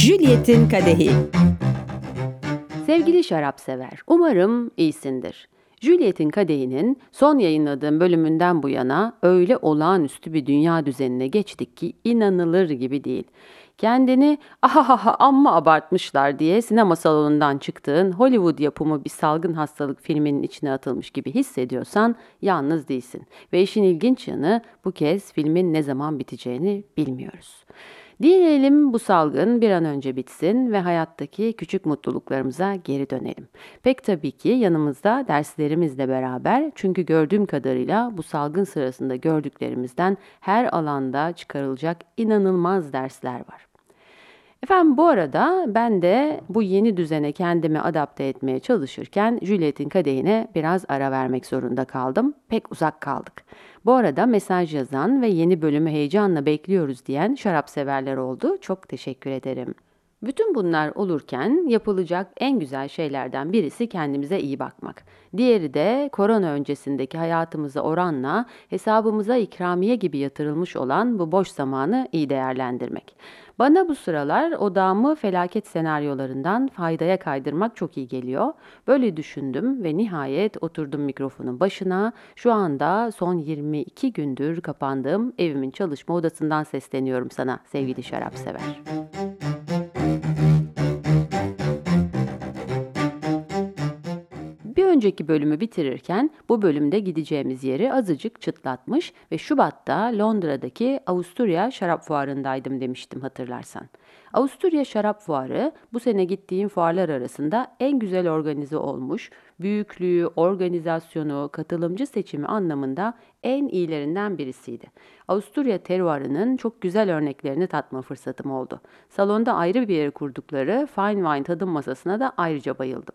Juliet'in Kadehi Sevgili şarap sever, umarım iyisindir. Juliet'in Kadehi'nin son yayınladığım bölümünden bu yana öyle olağanüstü bir dünya düzenine geçtik ki inanılır gibi değil. Kendini ahahaha amma abartmışlar diye sinema salonundan çıktığın Hollywood yapımı bir salgın hastalık filminin içine atılmış gibi hissediyorsan yalnız değilsin. Ve işin ilginç yanı bu kez filmin ne zaman biteceğini bilmiyoruz. Dileyelim bu salgın bir an önce bitsin ve hayattaki küçük mutluluklarımıza geri dönelim. Pek tabii ki yanımızda derslerimizle beraber çünkü gördüğüm kadarıyla bu salgın sırasında gördüklerimizden her alanda çıkarılacak inanılmaz dersler var. Efendim bu arada ben de bu yeni düzene kendimi adapte etmeye çalışırken Juliet'in kadehine biraz ara vermek zorunda kaldım. Pek uzak kaldık. Bu arada mesaj yazan ve yeni bölümü heyecanla bekliyoruz diyen şarap severler oldu. Çok teşekkür ederim. Bütün bunlar olurken yapılacak en güzel şeylerden birisi kendimize iyi bakmak. Diğeri de korona öncesindeki hayatımıza oranla hesabımıza ikramiye gibi yatırılmış olan bu boş zamanı iyi değerlendirmek. Bana bu sıralar odağımı felaket senaryolarından faydaya kaydırmak çok iyi geliyor. Böyle düşündüm ve nihayet oturdum mikrofonun başına. Şu anda son 22 gündür kapandığım evimin çalışma odasından sesleniyorum sana sevgili şarap sever. Önceki bölümü bitirirken bu bölümde gideceğimiz yeri azıcık çıtlatmış ve Şubat'ta Londra'daki Avusturya Şarap Fuarı'ndaydım demiştim hatırlarsan. Avusturya Şarap Fuarı bu sene gittiğim fuarlar arasında en güzel organize olmuş, büyüklüğü, organizasyonu, katılımcı seçimi anlamında en iyilerinden birisiydi. Avusturya terroirinin çok güzel örneklerini tatma fırsatım oldu. Salonda ayrı bir yere kurdukları fine wine tadım masasına da ayrıca bayıldım.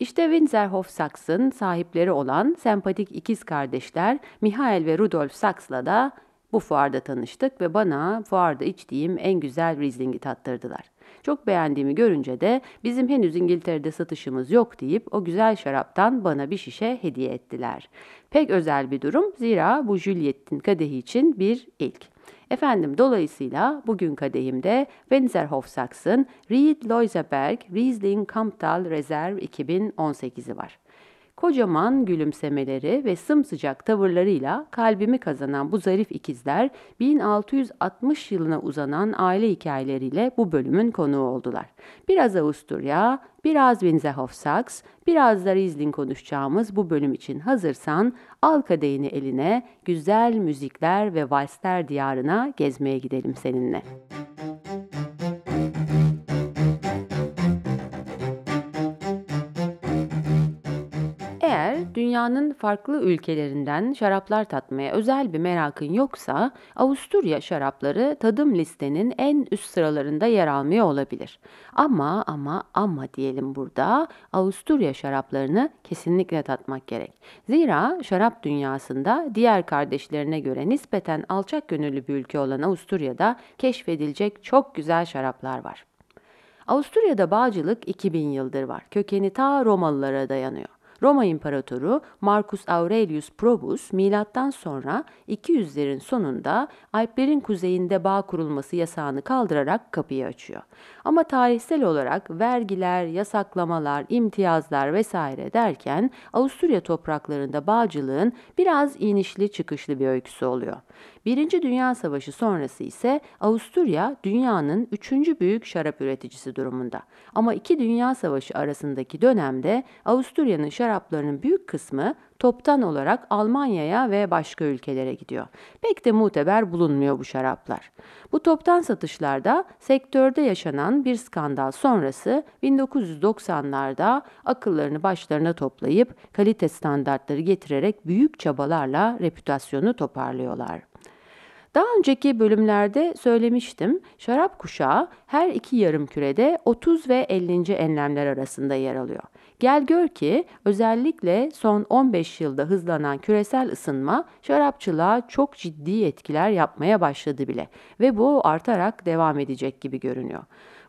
İşte Windsor Sax'ın sahipleri olan sempatik ikiz kardeşler Mihail ve Rudolf Sax'la da bu fuarda tanıştık ve bana fuarda içtiğim en güzel Riesling'i tattırdılar. Çok beğendiğimi görünce de bizim henüz İngiltere'de satışımız yok deyip o güzel şaraptan bana bir şişe hediye ettiler. Pek özel bir durum zira bu Juliet'in kadehi için bir ilk. Efendim dolayısıyla bugün kadehimde Wenzerhof Sax'ın Ried Loiseberg Riesling Kamptal Reserve 2018'i var. Kocaman gülümsemeleri ve sımsıcak tavırlarıyla kalbimi kazanan bu zarif ikizler 1660 yılına uzanan aile hikayeleriyle bu bölümün konuğu oldular. Biraz Avusturya, biraz Winzerhof Sachs, biraz da Riesling konuşacağımız bu bölüm için hazırsan al kadehini eline, güzel müzikler ve valsler diyarına gezmeye gidelim seninle. Eğer dünyanın farklı ülkelerinden şaraplar tatmaya özel bir merakın yoksa, Avusturya şarapları tadım listenin en üst sıralarında yer almıyor olabilir. Ama ama ama diyelim burada Avusturya şaraplarını kesinlikle tatmak gerek. Zira şarap dünyasında diğer kardeşlerine göre nispeten alçak gönüllü bir ülke olan Avusturya'da keşfedilecek çok güzel şaraplar var. Avusturya'da bağcılık 2000 yıldır var. Kökeni ta Romalılara dayanıyor. Roma İmparatoru Marcus Aurelius Probus milattan sonra 200'lerin sonunda Alplerin kuzeyinde bağ kurulması yasağını kaldırarak kapıyı açıyor. Ama tarihsel olarak vergiler, yasaklamalar, imtiyazlar vesaire derken Avusturya topraklarında bağcılığın biraz inişli çıkışlı bir öyküsü oluyor. Birinci Dünya Savaşı sonrası ise Avusturya dünyanın üçüncü büyük şarap üreticisi durumunda. Ama iki Dünya Savaşı arasındaki dönemde Avusturya'nın şaraplarının büyük kısmı toptan olarak Almanya'ya ve başka ülkelere gidiyor. Pek de muteber bulunmuyor bu şaraplar. Bu toptan satışlarda sektörde yaşanan bir skandal sonrası 1990'larda akıllarını başlarına toplayıp kalite standartları getirerek büyük çabalarla reputasyonu toparlıyorlar. Daha önceki bölümlerde söylemiştim, şarap kuşağı her iki yarım kürede 30 ve 50. enlemler arasında yer alıyor. Gel gör ki özellikle son 15 yılda hızlanan küresel ısınma şarapçılığa çok ciddi etkiler yapmaya başladı bile ve bu artarak devam edecek gibi görünüyor.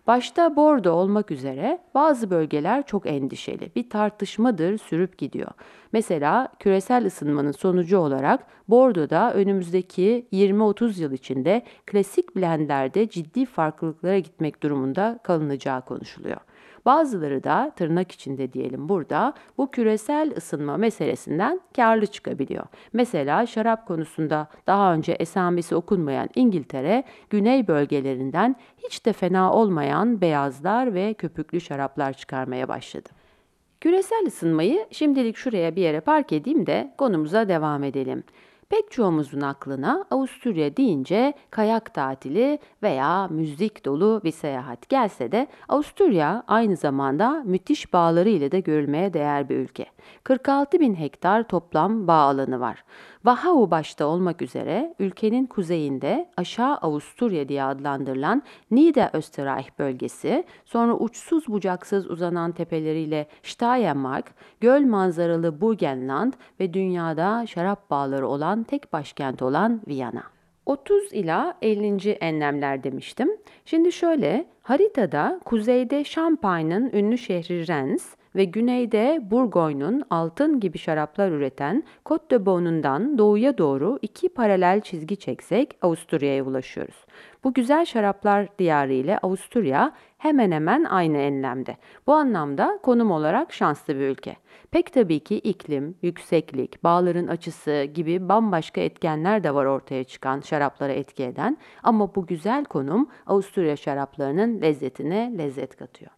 Başta Bordo olmak üzere bazı bölgeler çok endişeli. Bir tartışmadır sürüp gidiyor. Mesela küresel ısınmanın sonucu olarak Bordo'da önümüzdeki 20-30 yıl içinde klasik blendlerde ciddi farklılıklara gitmek durumunda kalınacağı konuşuluyor. Bazıları da tırnak içinde diyelim burada bu küresel ısınma meselesinden karlı çıkabiliyor. Mesela şarap konusunda daha önce esamesi okunmayan İngiltere, güney bölgelerinden hiç de fena olmayan beyazlar ve köpüklü şaraplar çıkarmaya başladı. Küresel ısınmayı şimdilik şuraya bir yere park edeyim de konumuza devam edelim. Pek çoğumuzun aklına Avusturya deyince kayak tatili veya müzik dolu bir seyahat gelse de Avusturya aynı zamanda müthiş bağları ile de görülmeye değer bir ülke. 46 bin hektar toplam bağ alanı var. Wachau başta olmak üzere ülkenin kuzeyinde Aşağı Avusturya diye adlandırılan Niederösterreich bölgesi, sonra uçsuz bucaksız uzanan tepeleriyle Steiermark, göl manzaralı Burgenland ve dünyada şarap bağları olan tek başkent olan Viyana. 30 ila 50. enlemler demiştim. Şimdi şöyle, haritada kuzeyde Champagne'ın ünlü şehri Rennes, ve güneyde Bourgogne'un altın gibi şaraplar üreten Côte de Beaune'undan doğuya doğru iki paralel çizgi çeksek Avusturya'ya ulaşıyoruz. Bu güzel şaraplar diyarı ile Avusturya hemen hemen aynı enlemde. Bu anlamda konum olarak şanslı bir ülke. Pek tabii ki iklim, yükseklik, bağların açısı gibi bambaşka etkenler de var ortaya çıkan şaraplara etki eden ama bu güzel konum Avusturya şaraplarının lezzetine lezzet katıyor.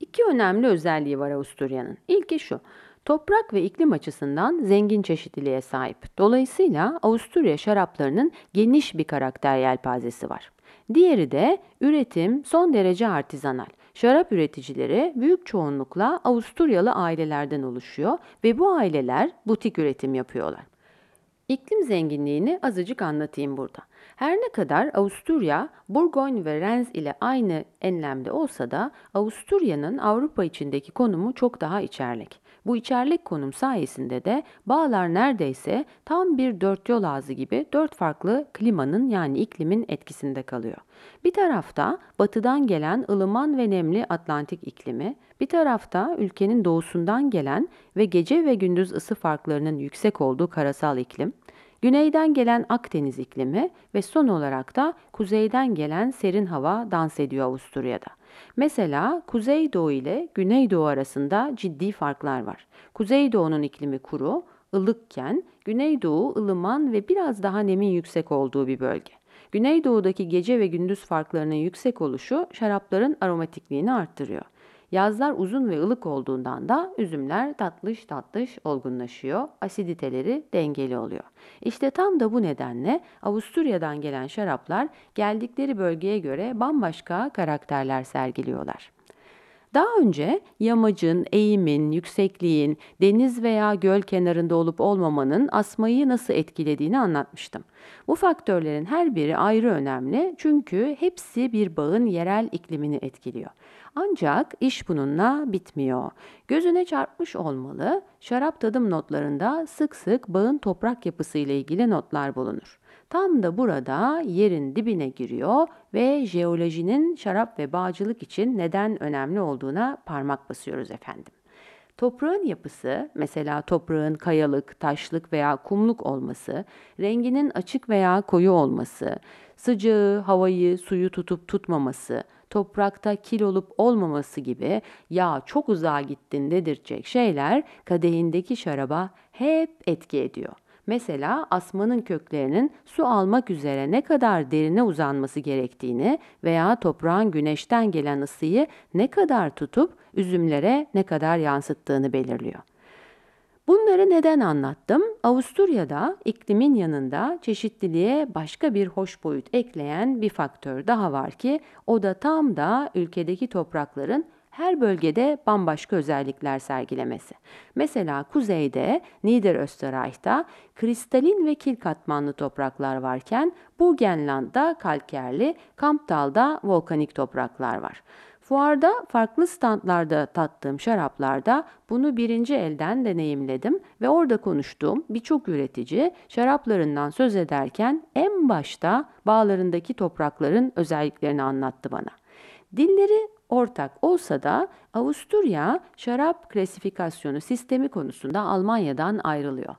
İki önemli özelliği var Avusturya'nın. İlki şu, toprak ve iklim açısından zengin çeşitliliğe sahip. Dolayısıyla Avusturya şaraplarının geniş bir karakter yelpazesi var. Diğeri de üretim son derece artizanal. Şarap üreticileri büyük çoğunlukla Avusturyalı ailelerden oluşuyor ve bu aileler butik üretim yapıyorlar. İklim zenginliğini azıcık anlatayım burada. Her ne kadar Avusturya, Burgonya ve Rennes ile aynı enlemde olsa da Avusturya'nın Avrupa içindeki konumu çok daha içerlik. Bu içerlik konum sayesinde de bağlar neredeyse tam bir dört yol ağzı gibi dört farklı klimanın yani iklimin etkisinde kalıyor. Bir tarafta batıdan gelen ılıman ve nemli Atlantik iklimi, bir tarafta ülkenin doğusundan gelen ve gece ve gündüz ısı farklarının yüksek olduğu karasal iklim, Güneyden gelen Akdeniz iklimi ve son olarak da kuzeyden gelen serin hava dans ediyor Avusturya'da. Mesela Kuzeydoğu ile Güneydoğu arasında ciddi farklar var. Kuzeydoğu'nun iklimi kuru, ılıkken Güneydoğu ılıman ve biraz daha nemin yüksek olduğu bir bölge. Güneydoğu'daki gece ve gündüz farklarının yüksek oluşu şarapların aromatikliğini arttırıyor. Yazlar uzun ve ılık olduğundan da üzümler tatlış tatlış olgunlaşıyor, asiditeleri dengeli oluyor. İşte tam da bu nedenle Avusturya'dan gelen şaraplar geldikleri bölgeye göre bambaşka karakterler sergiliyorlar. Daha önce yamacın, eğimin, yüksekliğin, deniz veya göl kenarında olup olmamanın asmayı nasıl etkilediğini anlatmıştım. Bu faktörlerin her biri ayrı önemli çünkü hepsi bir bağın yerel iklimini etkiliyor. Ancak iş bununla bitmiyor. Gözüne çarpmış olmalı, şarap tadım notlarında sık sık bağın toprak yapısı ile ilgili notlar bulunur. Tam da burada yerin dibine giriyor ve jeolojinin şarap ve bağcılık için neden önemli olduğuna parmak basıyoruz efendim. Toprağın yapısı, mesela toprağın kayalık, taşlık veya kumluk olması, renginin açık veya koyu olması, sıcağı, havayı, suyu tutup tutmaması, toprakta kil olup olmaması gibi ya çok uzağa gittin dedirtecek şeyler kadehindeki şaraba hep etki ediyor. Mesela asmanın köklerinin su almak üzere ne kadar derine uzanması gerektiğini veya toprağın güneşten gelen ısıyı ne kadar tutup üzümlere ne kadar yansıttığını belirliyor. Bunları neden anlattım? Avusturya'da iklimin yanında çeşitliliğe başka bir hoş boyut ekleyen bir faktör daha var ki o da tam da ülkedeki toprakların her bölgede bambaşka özellikler sergilemesi. Mesela kuzeyde Niederösterreich'ta kristalin ve kil katmanlı topraklar varken Burgenland'da kalkerli, Kamptal'da volkanik topraklar var. Fuarda farklı standlarda tattığım şaraplarda bunu birinci elden deneyimledim ve orada konuştuğum birçok üretici şaraplarından söz ederken en başta bağlarındaki toprakların özelliklerini anlattı bana. Dilleri ortak olsa da Avusturya şarap klasifikasyonu sistemi konusunda Almanya'dan ayrılıyor.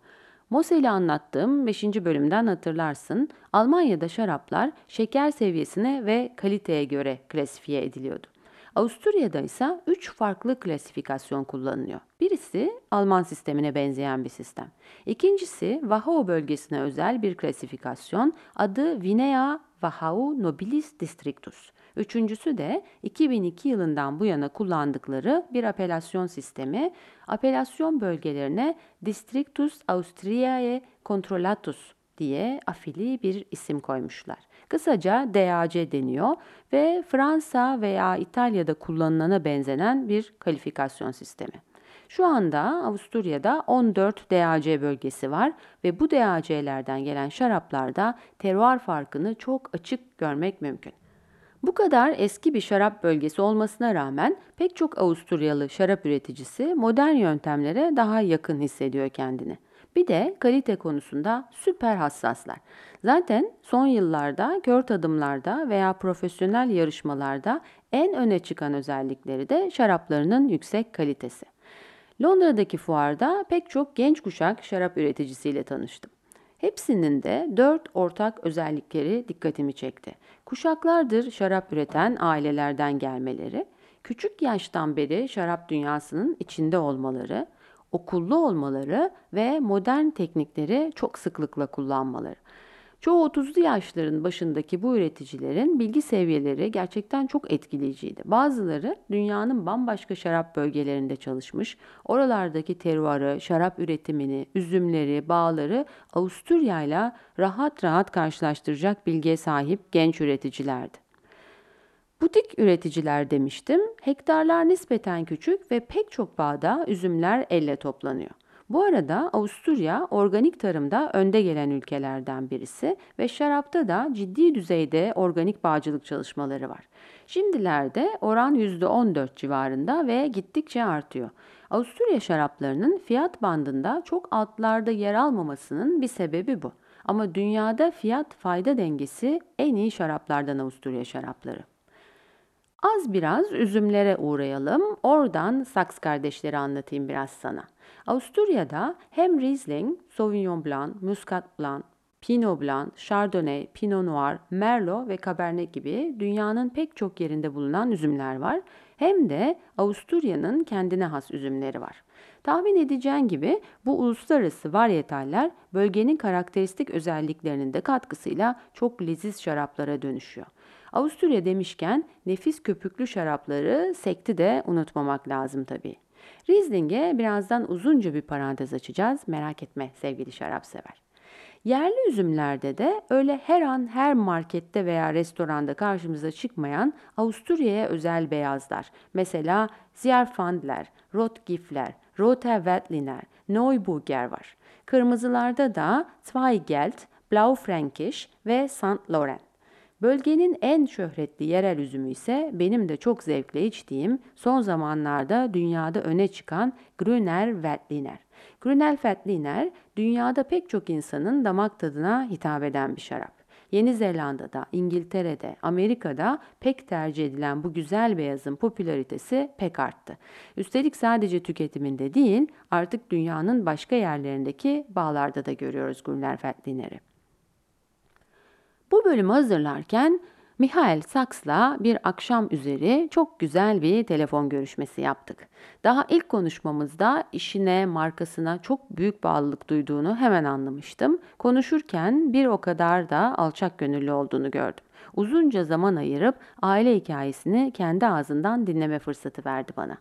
Mosel'i anlattığım 5. bölümden hatırlarsın. Almanya'da şaraplar şeker seviyesine ve kaliteye göre klasifiye ediliyordu. Avusturya'da ise 3 farklı klasifikasyon kullanılıyor. Birisi Alman sistemine benzeyen bir sistem. İkincisi Wachau bölgesine özel bir klasifikasyon adı Vinea Wachau Nobilis Districtus. Üçüncüsü de 2002 yılından bu yana kullandıkları bir apelasyon sistemi. Apelasyon bölgelerine Districtus Austriae Controllatus diye afili bir isim koymuşlar. Kısaca DAC deniyor ve Fransa veya İtalya'da kullanılana benzenen bir kalifikasyon sistemi. Şu anda Avusturya'da 14 DAC bölgesi var ve bu DAC'lerden gelen şaraplarda terroir farkını çok açık görmek mümkün. Bu kadar eski bir şarap bölgesi olmasına rağmen pek çok Avusturyalı şarap üreticisi modern yöntemlere daha yakın hissediyor kendini. Bir de kalite konusunda süper hassaslar. Zaten son yıllarda kör tadımlarda veya profesyonel yarışmalarda en öne çıkan özellikleri de şaraplarının yüksek kalitesi. Londra'daki fuarda pek çok genç kuşak şarap üreticisiyle tanıştım. Hepsinin de dört ortak özellikleri dikkatimi çekti. Kuşaklardır şarap üreten ailelerden gelmeleri, küçük yaştan beri şarap dünyasının içinde olmaları, okullu olmaları ve modern teknikleri çok sıklıkla kullanmaları. Çoğu 30'lu yaşların başındaki bu üreticilerin bilgi seviyeleri gerçekten çok etkileyiciydi. Bazıları dünyanın bambaşka şarap bölgelerinde çalışmış, oralardaki teruarı, şarap üretimini, üzümleri, bağları Avusturya ile rahat rahat karşılaştıracak bilgiye sahip genç üreticilerdi. Butik üreticiler demiştim. Hektarlar nispeten küçük ve pek çok bağda üzümler elle toplanıyor. Bu arada Avusturya organik tarımda önde gelen ülkelerden birisi ve şarapta da ciddi düzeyde organik bağcılık çalışmaları var. Şimdilerde oran %14 civarında ve gittikçe artıyor. Avusturya şaraplarının fiyat bandında çok altlarda yer almamasının bir sebebi bu. Ama dünyada fiyat fayda dengesi en iyi şaraplardan Avusturya şarapları. Az biraz üzümlere uğrayalım. Oradan Saks kardeşleri anlatayım biraz sana. Avusturya'da hem Riesling, Sauvignon Blanc, Muscat Blanc, Pinot Blanc, Chardonnay, Pinot Noir, Merlot ve Cabernet gibi dünyanın pek çok yerinde bulunan üzümler var. Hem de Avusturya'nın kendine has üzümleri var. Tahmin edeceğin gibi bu uluslararası varyetaller bölgenin karakteristik özelliklerinin de katkısıyla çok leziz şaraplara dönüşüyor. Avusturya demişken nefis köpüklü şarapları sekti de unutmamak lazım tabii. Riesling'e birazdan uzunca bir parantez açacağız. Merak etme sevgili şarap sever. Yerli üzümlerde de öyle her an her markette veya restoranda karşımıza çıkmayan Avusturya'ya özel beyazlar. Mesela Zierfandler, Rotgifler, Roter Veltliner, Neuburger var. Kırmızılarda da Zweigelt, Blaufränkisch ve St. Laurent. Bölgenin en şöhretli yerel üzümü ise benim de çok zevkle içtiğim son zamanlarda dünyada öne çıkan Grüner Veltliner. Grüner Veltliner dünyada pek çok insanın damak tadına hitap eden bir şarap. Yeni Zelanda'da, İngiltere'de, Amerika'da pek tercih edilen bu güzel beyazın popülaritesi pek arttı. Üstelik sadece tüketiminde değil, artık dünyanın başka yerlerindeki bağlarda da görüyoruz Grüner Veltliner'i. Bu bölümü hazırlarken Mihail Saks'la bir akşam üzeri çok güzel bir telefon görüşmesi yaptık. Daha ilk konuşmamızda işine, markasına çok büyük bağlılık duyduğunu hemen anlamıştım. Konuşurken bir o kadar da alçak gönüllü olduğunu gördüm. Uzunca zaman ayırıp aile hikayesini kendi ağzından dinleme fırsatı verdi bana.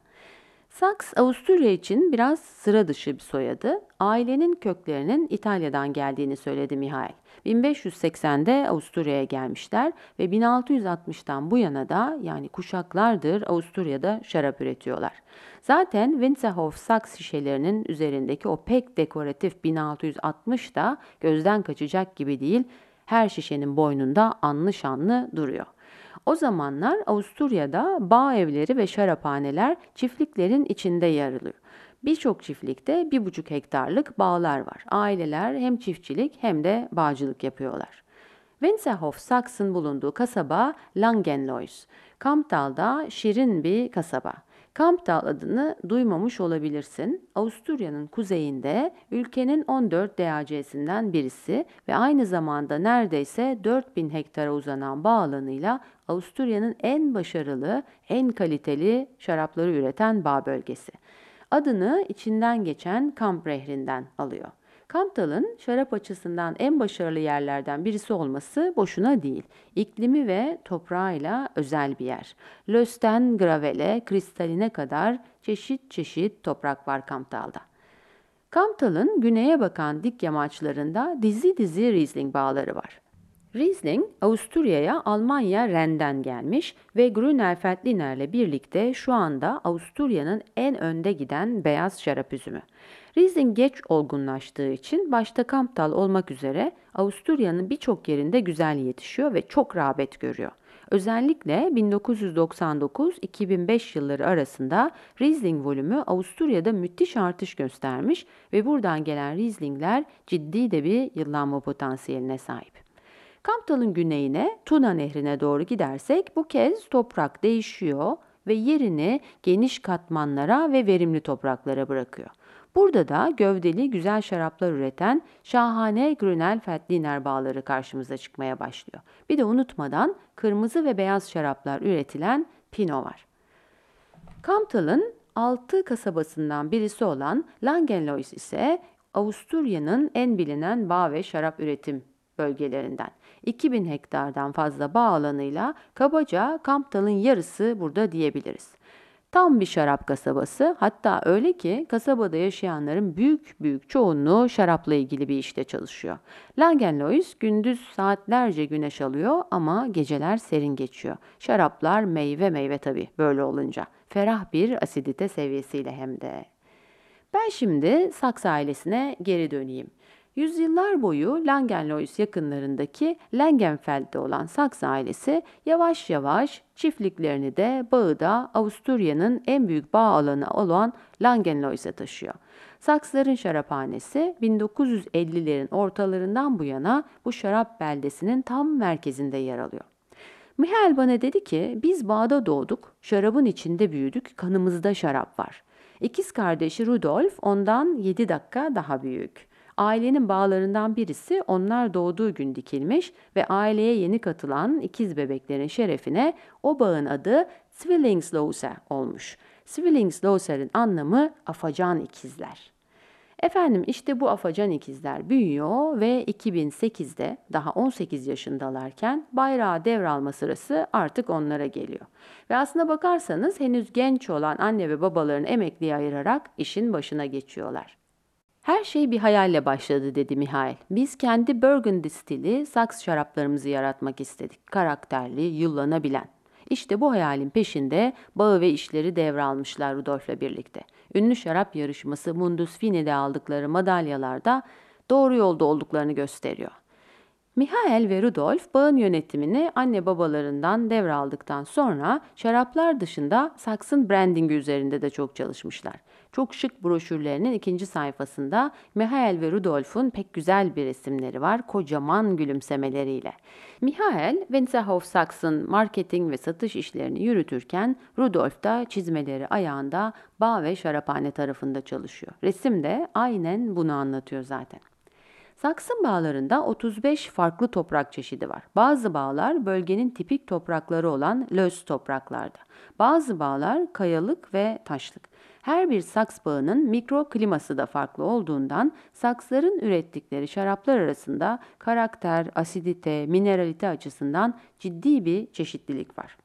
Saks Avusturya için biraz sıra dışı bir soyadı. Ailenin köklerinin İtalya'dan geldiğini söyledi Mihail. 1580'de Avusturya'ya gelmişler ve 1660'tan bu yana da yani kuşaklardır Avusturya'da şarap üretiyorlar. Zaten Winterhof Saks şişelerinin üzerindeki o pek dekoratif 1660 da gözden kaçacak gibi değil. Her şişenin boynunda anlı şanlı duruyor. O zamanlar Avusturya'da bağ evleri ve şaraphaneler çiftliklerin içinde yer alıyor. Birçok çiftlikte bir buçuk hektarlık bağlar var. Aileler hem çiftçilik hem de bağcılık yapıyorlar. Wenzelhof Saks'ın bulunduğu kasaba Langenlois. Kampdal'da şirin bir kasaba. Kampdal adını duymamış olabilirsin. Avusturya'nın kuzeyinde ülkenin 14 DAC'sinden birisi ve aynı zamanda neredeyse 4000 hektara uzanan bağ alanıyla Avusturya'nın en başarılı, en kaliteli şarapları üreten bağ bölgesi. Adını içinden geçen Kamp Rehri'nden alıyor. Kamptal'ın şarap açısından en başarılı yerlerden birisi olması boşuna değil. İklimi ve toprağıyla özel bir yer. Lösten gravele, kristaline kadar çeşit çeşit toprak var Kamptal'da. Kamptal'ın güneye bakan dik yamaçlarında dizi dizi Riesling bağları var. Riesling, Avusturya'ya Almanya Ren'den gelmiş ve Grüner Veltliner'le birlikte şu anda Avusturya'nın en önde giden beyaz şarap üzümü. Riesling geç olgunlaştığı için başta Kamptal olmak üzere Avusturya'nın birçok yerinde güzel yetişiyor ve çok rağbet görüyor. Özellikle 1999-2005 yılları arasında Riesling volümü Avusturya'da müthiş artış göstermiş ve buradan gelen Rieslingler ciddi de bir yıllanma potansiyeline sahip. Kamptal'ın güneyine Tuna Nehri'ne doğru gidersek bu kez toprak değişiyor ve yerini geniş katmanlara ve verimli topraklara bırakıyor. Burada da gövdeli güzel şaraplar üreten şahane Grünel Veltliner bağları karşımıza çıkmaya başlıyor. Bir de unutmadan kırmızı ve beyaz şaraplar üretilen Pinot var. Kamptal'ın 6 kasabasından birisi olan Langenlois ise Avusturya'nın en bilinen bağ ve şarap üretim bölgelerinden. 2000 hektardan fazla bağ alanıyla kabaca Kamptal'ın yarısı burada diyebiliriz. Tam bir şarap kasabası hatta öyle ki kasabada yaşayanların büyük büyük çoğunluğu şarapla ilgili bir işte çalışıyor. Langenlois gündüz saatlerce güneş alıyor ama geceler serin geçiyor. Şaraplar meyve meyve tabii böyle olunca. Ferah bir asidite seviyesiyle hem de. Ben şimdi Saks ailesine geri döneyim. Yüzyıllar boyu Langenlois yakınlarındaki Langenfeld'de olan Saks ailesi yavaş yavaş çiftliklerini de bağı da Avusturya'nın en büyük bağ alanı olan Langenlois'e taşıyor. Saksların şaraphanesi 1950'lerin ortalarından bu yana bu şarap beldesinin tam merkezinde yer alıyor. Mihail bana dedi ki biz bağda doğduk, şarabın içinde büyüdük, kanımızda şarap var. İkiz kardeşi Rudolf ondan 7 dakika daha büyük. Ailenin bağlarından birisi onlar doğduğu gün dikilmiş ve aileye yeni katılan ikiz bebeklerin şerefine o bağın adı Zwillingslose olmuş. Zwillingsloser'in anlamı afacan ikizler. Efendim işte bu afacan ikizler büyüyor ve 2008'de daha 18 yaşındalarken bayrağı devralma sırası artık onlara geliyor. Ve aslına bakarsanız henüz genç olan anne ve babalarını emekliye ayırarak işin başına geçiyorlar. Her şey bir hayalle başladı dedi Mihail. Biz kendi Burgundy stili saks şaraplarımızı yaratmak istedik. Karakterli, yıllanabilen. İşte bu hayalin peşinde bağı ve işleri devralmışlar Rudolf'la birlikte. Ünlü şarap yarışması Mundus Fini'de aldıkları madalyalarda doğru yolda olduklarını gösteriyor. Mihail ve Rudolf bağın yönetimini anne babalarından devraldıktan sonra şaraplar dışında saksın brandingi üzerinde de çok çalışmışlar. Çok şık broşürlerinin ikinci sayfasında Mihail ve Rudolf'un pek güzel bir resimleri var, kocaman gülümsemeleriyle. Mihail, Wenzelhof Saks'ın marketing ve satış işlerini yürütürken Rudolf da çizmeleri ayağında bağ ve şaraphane tarafında çalışıyor. Resim de aynen bunu anlatıyor zaten. Saksın bağlarında 35 farklı toprak çeşidi var. Bazı bağlar bölgenin tipik toprakları olan löz topraklarda. Bazı bağlar kayalık ve taşlık. Her bir saks bağının mikro kliması da farklı olduğundan saksların ürettikleri şaraplar arasında karakter, asidite, mineralite açısından ciddi bir çeşitlilik var.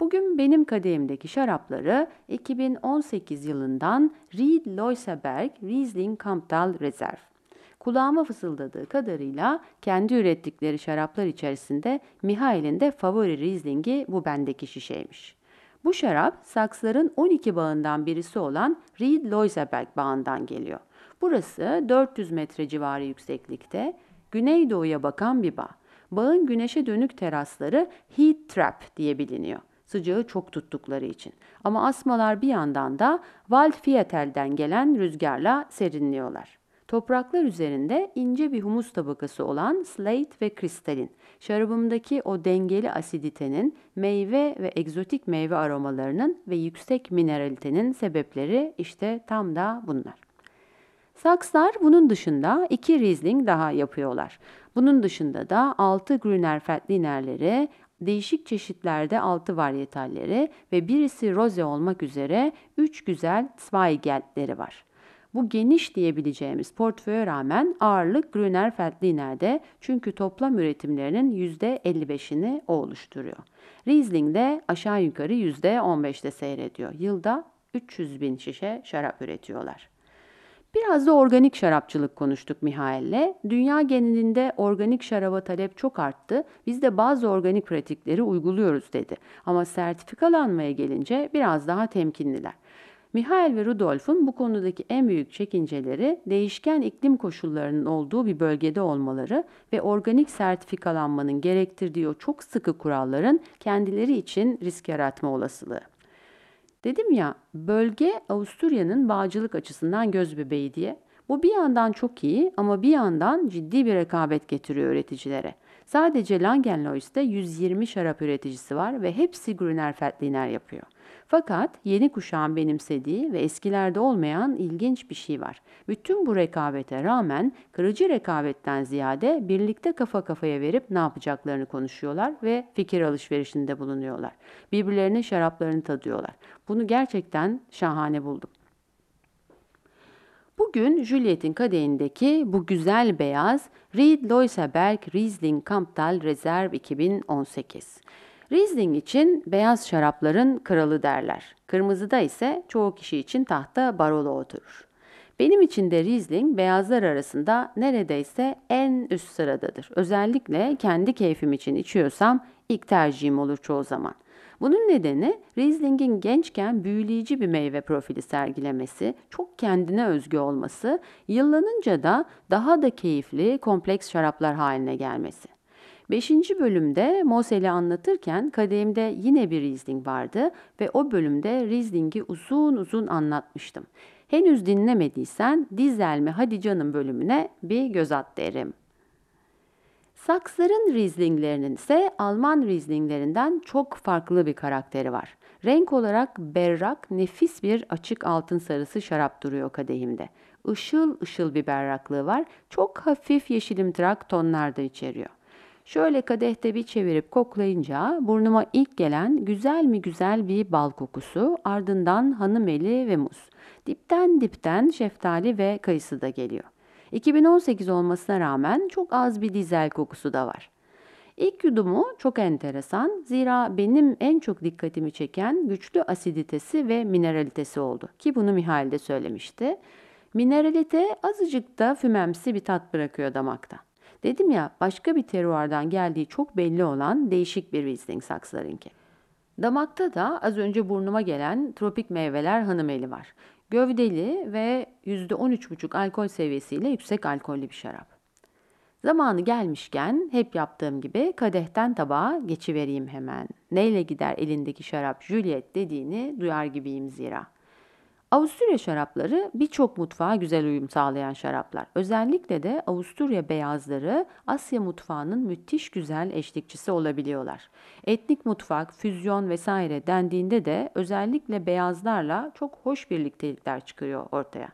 Bugün benim kadehimdeki şarapları 2018 yılından Ried Leuseberg Riesling Kamptal Reserve. Kulağıma fısıldadığı kadarıyla kendi ürettikleri şaraplar içerisinde Mihail'in de favori Riesling'i bu bendeki şişeymiş. Bu şarap saksların 12 bağından birisi olan Ried Leuseberg bağından geliyor. Burası 400 metre civarı yükseklikte, güneydoğuya bakan bir bağ. Bağın güneşe dönük terasları heat trap diye biliniyor. Sıcağı çok tuttukları için. Ama asmalar bir yandan da Waldviertel'den gelen rüzgarla serinliyorlar. Topraklar üzerinde ince bir humus tabakası olan slate ve kristalin, şarabımdaki o dengeli asiditenin, meyve ve egzotik meyve aromalarının ve yüksek mineralitenin sebepleri işte tam da bunlar. Sakslar bunun dışında iki Riesling daha yapıyorlar. Bunun dışında da 6 Grüner Veltlinerleri, değişik çeşitlerde altı varyetalleri ve birisi roze olmak üzere 3 güzel Zweigeltleri var. Bu geniş diyebileceğimiz portföye rağmen ağırlık Grüner Veltliner'de çünkü toplam üretimlerinin %55'ini o oluşturuyor. Riesling de aşağı yukarı %15'te seyrediyor. Yılda 300 bin şişe şarap üretiyorlar. Biraz da organik şarapçılık konuştuk Mihail'le. Dünya genelinde organik şaraba talep çok arttı. Biz de bazı organik pratikleri uyguluyoruz dedi. Ama sertifikalanmaya gelince biraz daha temkinliler. Mihail ve Rudolf'un bu konudaki en büyük çekinceleri değişken iklim koşullarının olduğu bir bölgede olmaları ve organik sertifikalanmanın gerektirdiği o çok sıkı kuralların kendileri için risk yaratma olasılığı. Dedim ya bölge Avusturya'nın bağcılık açısından göz bebeği diye. Bu bir yandan çok iyi ama bir yandan ciddi bir rekabet getiriyor üreticilere. Sadece Langenlois'te 120 şarap üreticisi var ve hepsi Grüner Veltliner yapıyor. Fakat yeni kuşağın benimsediği ve eskilerde olmayan ilginç bir şey var. Bütün bu rekabete rağmen kırıcı rekabetten ziyade birlikte kafa kafaya verip ne yapacaklarını konuşuyorlar ve fikir alışverişinde bulunuyorlar. Birbirlerinin şaraplarını tadıyorlar. Bunu gerçekten şahane buldum. Bugün Juliet'in kadehindeki bu güzel beyaz Ried Loiseberg Riesling Kamptal Reserve 2018. Riesling için beyaz şarapların kralı derler. Kırmızıda ise çoğu kişi için tahta Barolo oturur. Benim için de Riesling beyazlar arasında neredeyse en üst sıradadır. Özellikle kendi keyfim için içiyorsam ilk tercihim olur çoğu zaman. Bunun nedeni Riesling'in gençken büyüleyici bir meyve profili sergilemesi, çok kendine özgü olması, yıllanınca da daha da keyifli, kompleks şaraplar haline gelmesi. Beşinci bölümde Mosel'i anlatırken kadehimde yine bir Riesling vardı ve o bölümde Riesling'i uzun uzun anlatmıştım. Henüz dinlemediysen Dizel mi Hadi Canım bölümüne bir göz at derim. Saksların Rieslinglerinin ise Alman Rieslinglerinden çok farklı bir karakteri var. Renk olarak berrak, nefis bir açık altın sarısı şarap duruyor kadehimde. Işıl ışıl bir berraklığı var. Çok hafif yeşilimtırak tonlar da içeriyor. Şöyle kadehte bir çevirip koklayınca burnuma ilk gelen güzel mi güzel bir bal kokusu, ardından hanımeli ve muz. Dipten dipten şeftali ve kayısı da geliyor. 2018 olmasına rağmen çok az bir dizel kokusu da var. İlk yudumu çok enteresan zira benim en çok dikkatimi çeken güçlü asiditesi ve mineralitesi oldu ki bunu Mihail de söylemişti. Mineralite azıcık da fümemsi bir tat bırakıyor damakta. Dedim ya başka bir teruardan geldiği çok belli olan değişik bir Riesling sakslarınki. Damakta da az önce burnuma gelen tropik meyveler hanımeli var. Gövdeli ve %13,5 alkol seviyesiyle yüksek alkollü bir şarap. Zamanı gelmişken hep yaptığım gibi kadehten tabağa geçivereyim hemen. Neyle gider elindeki şarap Juliet dediğini duyar gibiyim zira. Avusturya şarapları birçok mutfağa güzel uyum sağlayan şaraplar. Özellikle de Avusturya beyazları Asya mutfağının müthiş güzel eşlikçisi olabiliyorlar. Etnik mutfak, füzyon vesaire dendiğinde de özellikle beyazlarla çok hoş birliktelikler çıkıyor ortaya.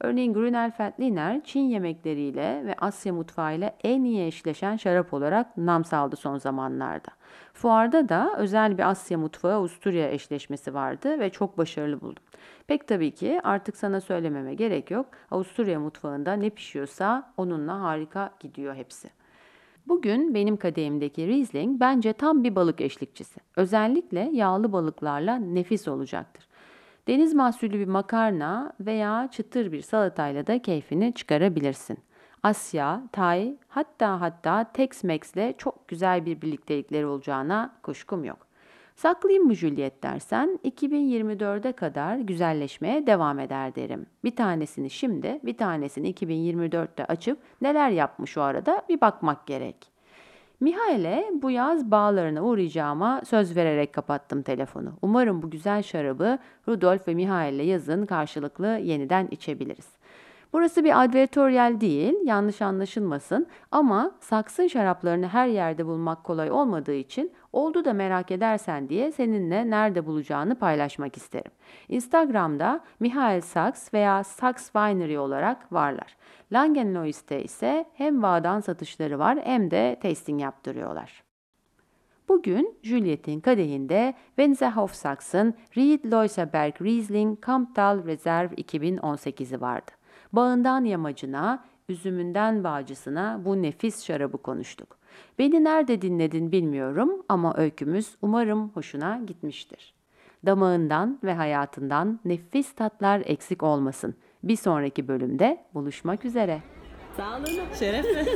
Örneğin Grünel Veltliner Çin yemekleriyle ve Asya mutfağıyla en iyi eşleşen şarap olarak nam saldı son zamanlarda. Fuarda da özel bir Asya mutfağı Avusturya eşleşmesi vardı ve çok başarılı buldum. Pek tabii ki artık sana söylememe gerek yok. Avusturya mutfağında ne pişiyorsa onunla harika gidiyor hepsi. Bugün benim kadehimdeki Riesling bence tam bir balık eşlikçisi. Özellikle yağlı balıklarla nefis olacaktır. Deniz mahsulü bir makarna veya çıtır bir salatayla da keyfini çıkarabilirsin. Asya, Tay, hatta hatta Tex-Mex'le çok güzel bir birliktelikleri olacağına kuşkum yok. Saklayayım mı Juliet dersen 2024'e kadar güzelleşmeye devam eder derim. Bir tanesini şimdi, bir tanesini 2024'te açıp neler yapmış o arada bir bakmak gerek. Mihail'e bu yaz bağlarına uğrayacağıma söz vererek kapattım telefonu. Umarım bu güzel şarabı Rudolf ve Mihail'le yazın karşılıklı yeniden içebiliriz. Burası bir advertoryal değil, yanlış anlaşılmasın ama saksın şaraplarını her yerde bulmak kolay olmadığı için oldu da merak edersen diye seninle nerede bulacağını paylaşmak isterim. Instagram'da Mihail Saks veya Saks Winery olarak varlar. Langenlois'te ise hem bağdan satışları var hem de tasting yaptırıyorlar. Bugün Juliet'in kadehinde Wenze Hofsaks'ın Ried Loisaberg Riesling Kamptal Reserve 2018'i vardı. Bağından yamacına, üzümünden bağcısına bu nefis şarabı konuştuk. Beni nerede dinledin bilmiyorum ama öykümüz umarım hoşuna gitmiştir. Damağından ve hayatından nefis tatlar eksik olmasın. Bir sonraki bölümde buluşmak üzere. Sağ olun. Şerefle.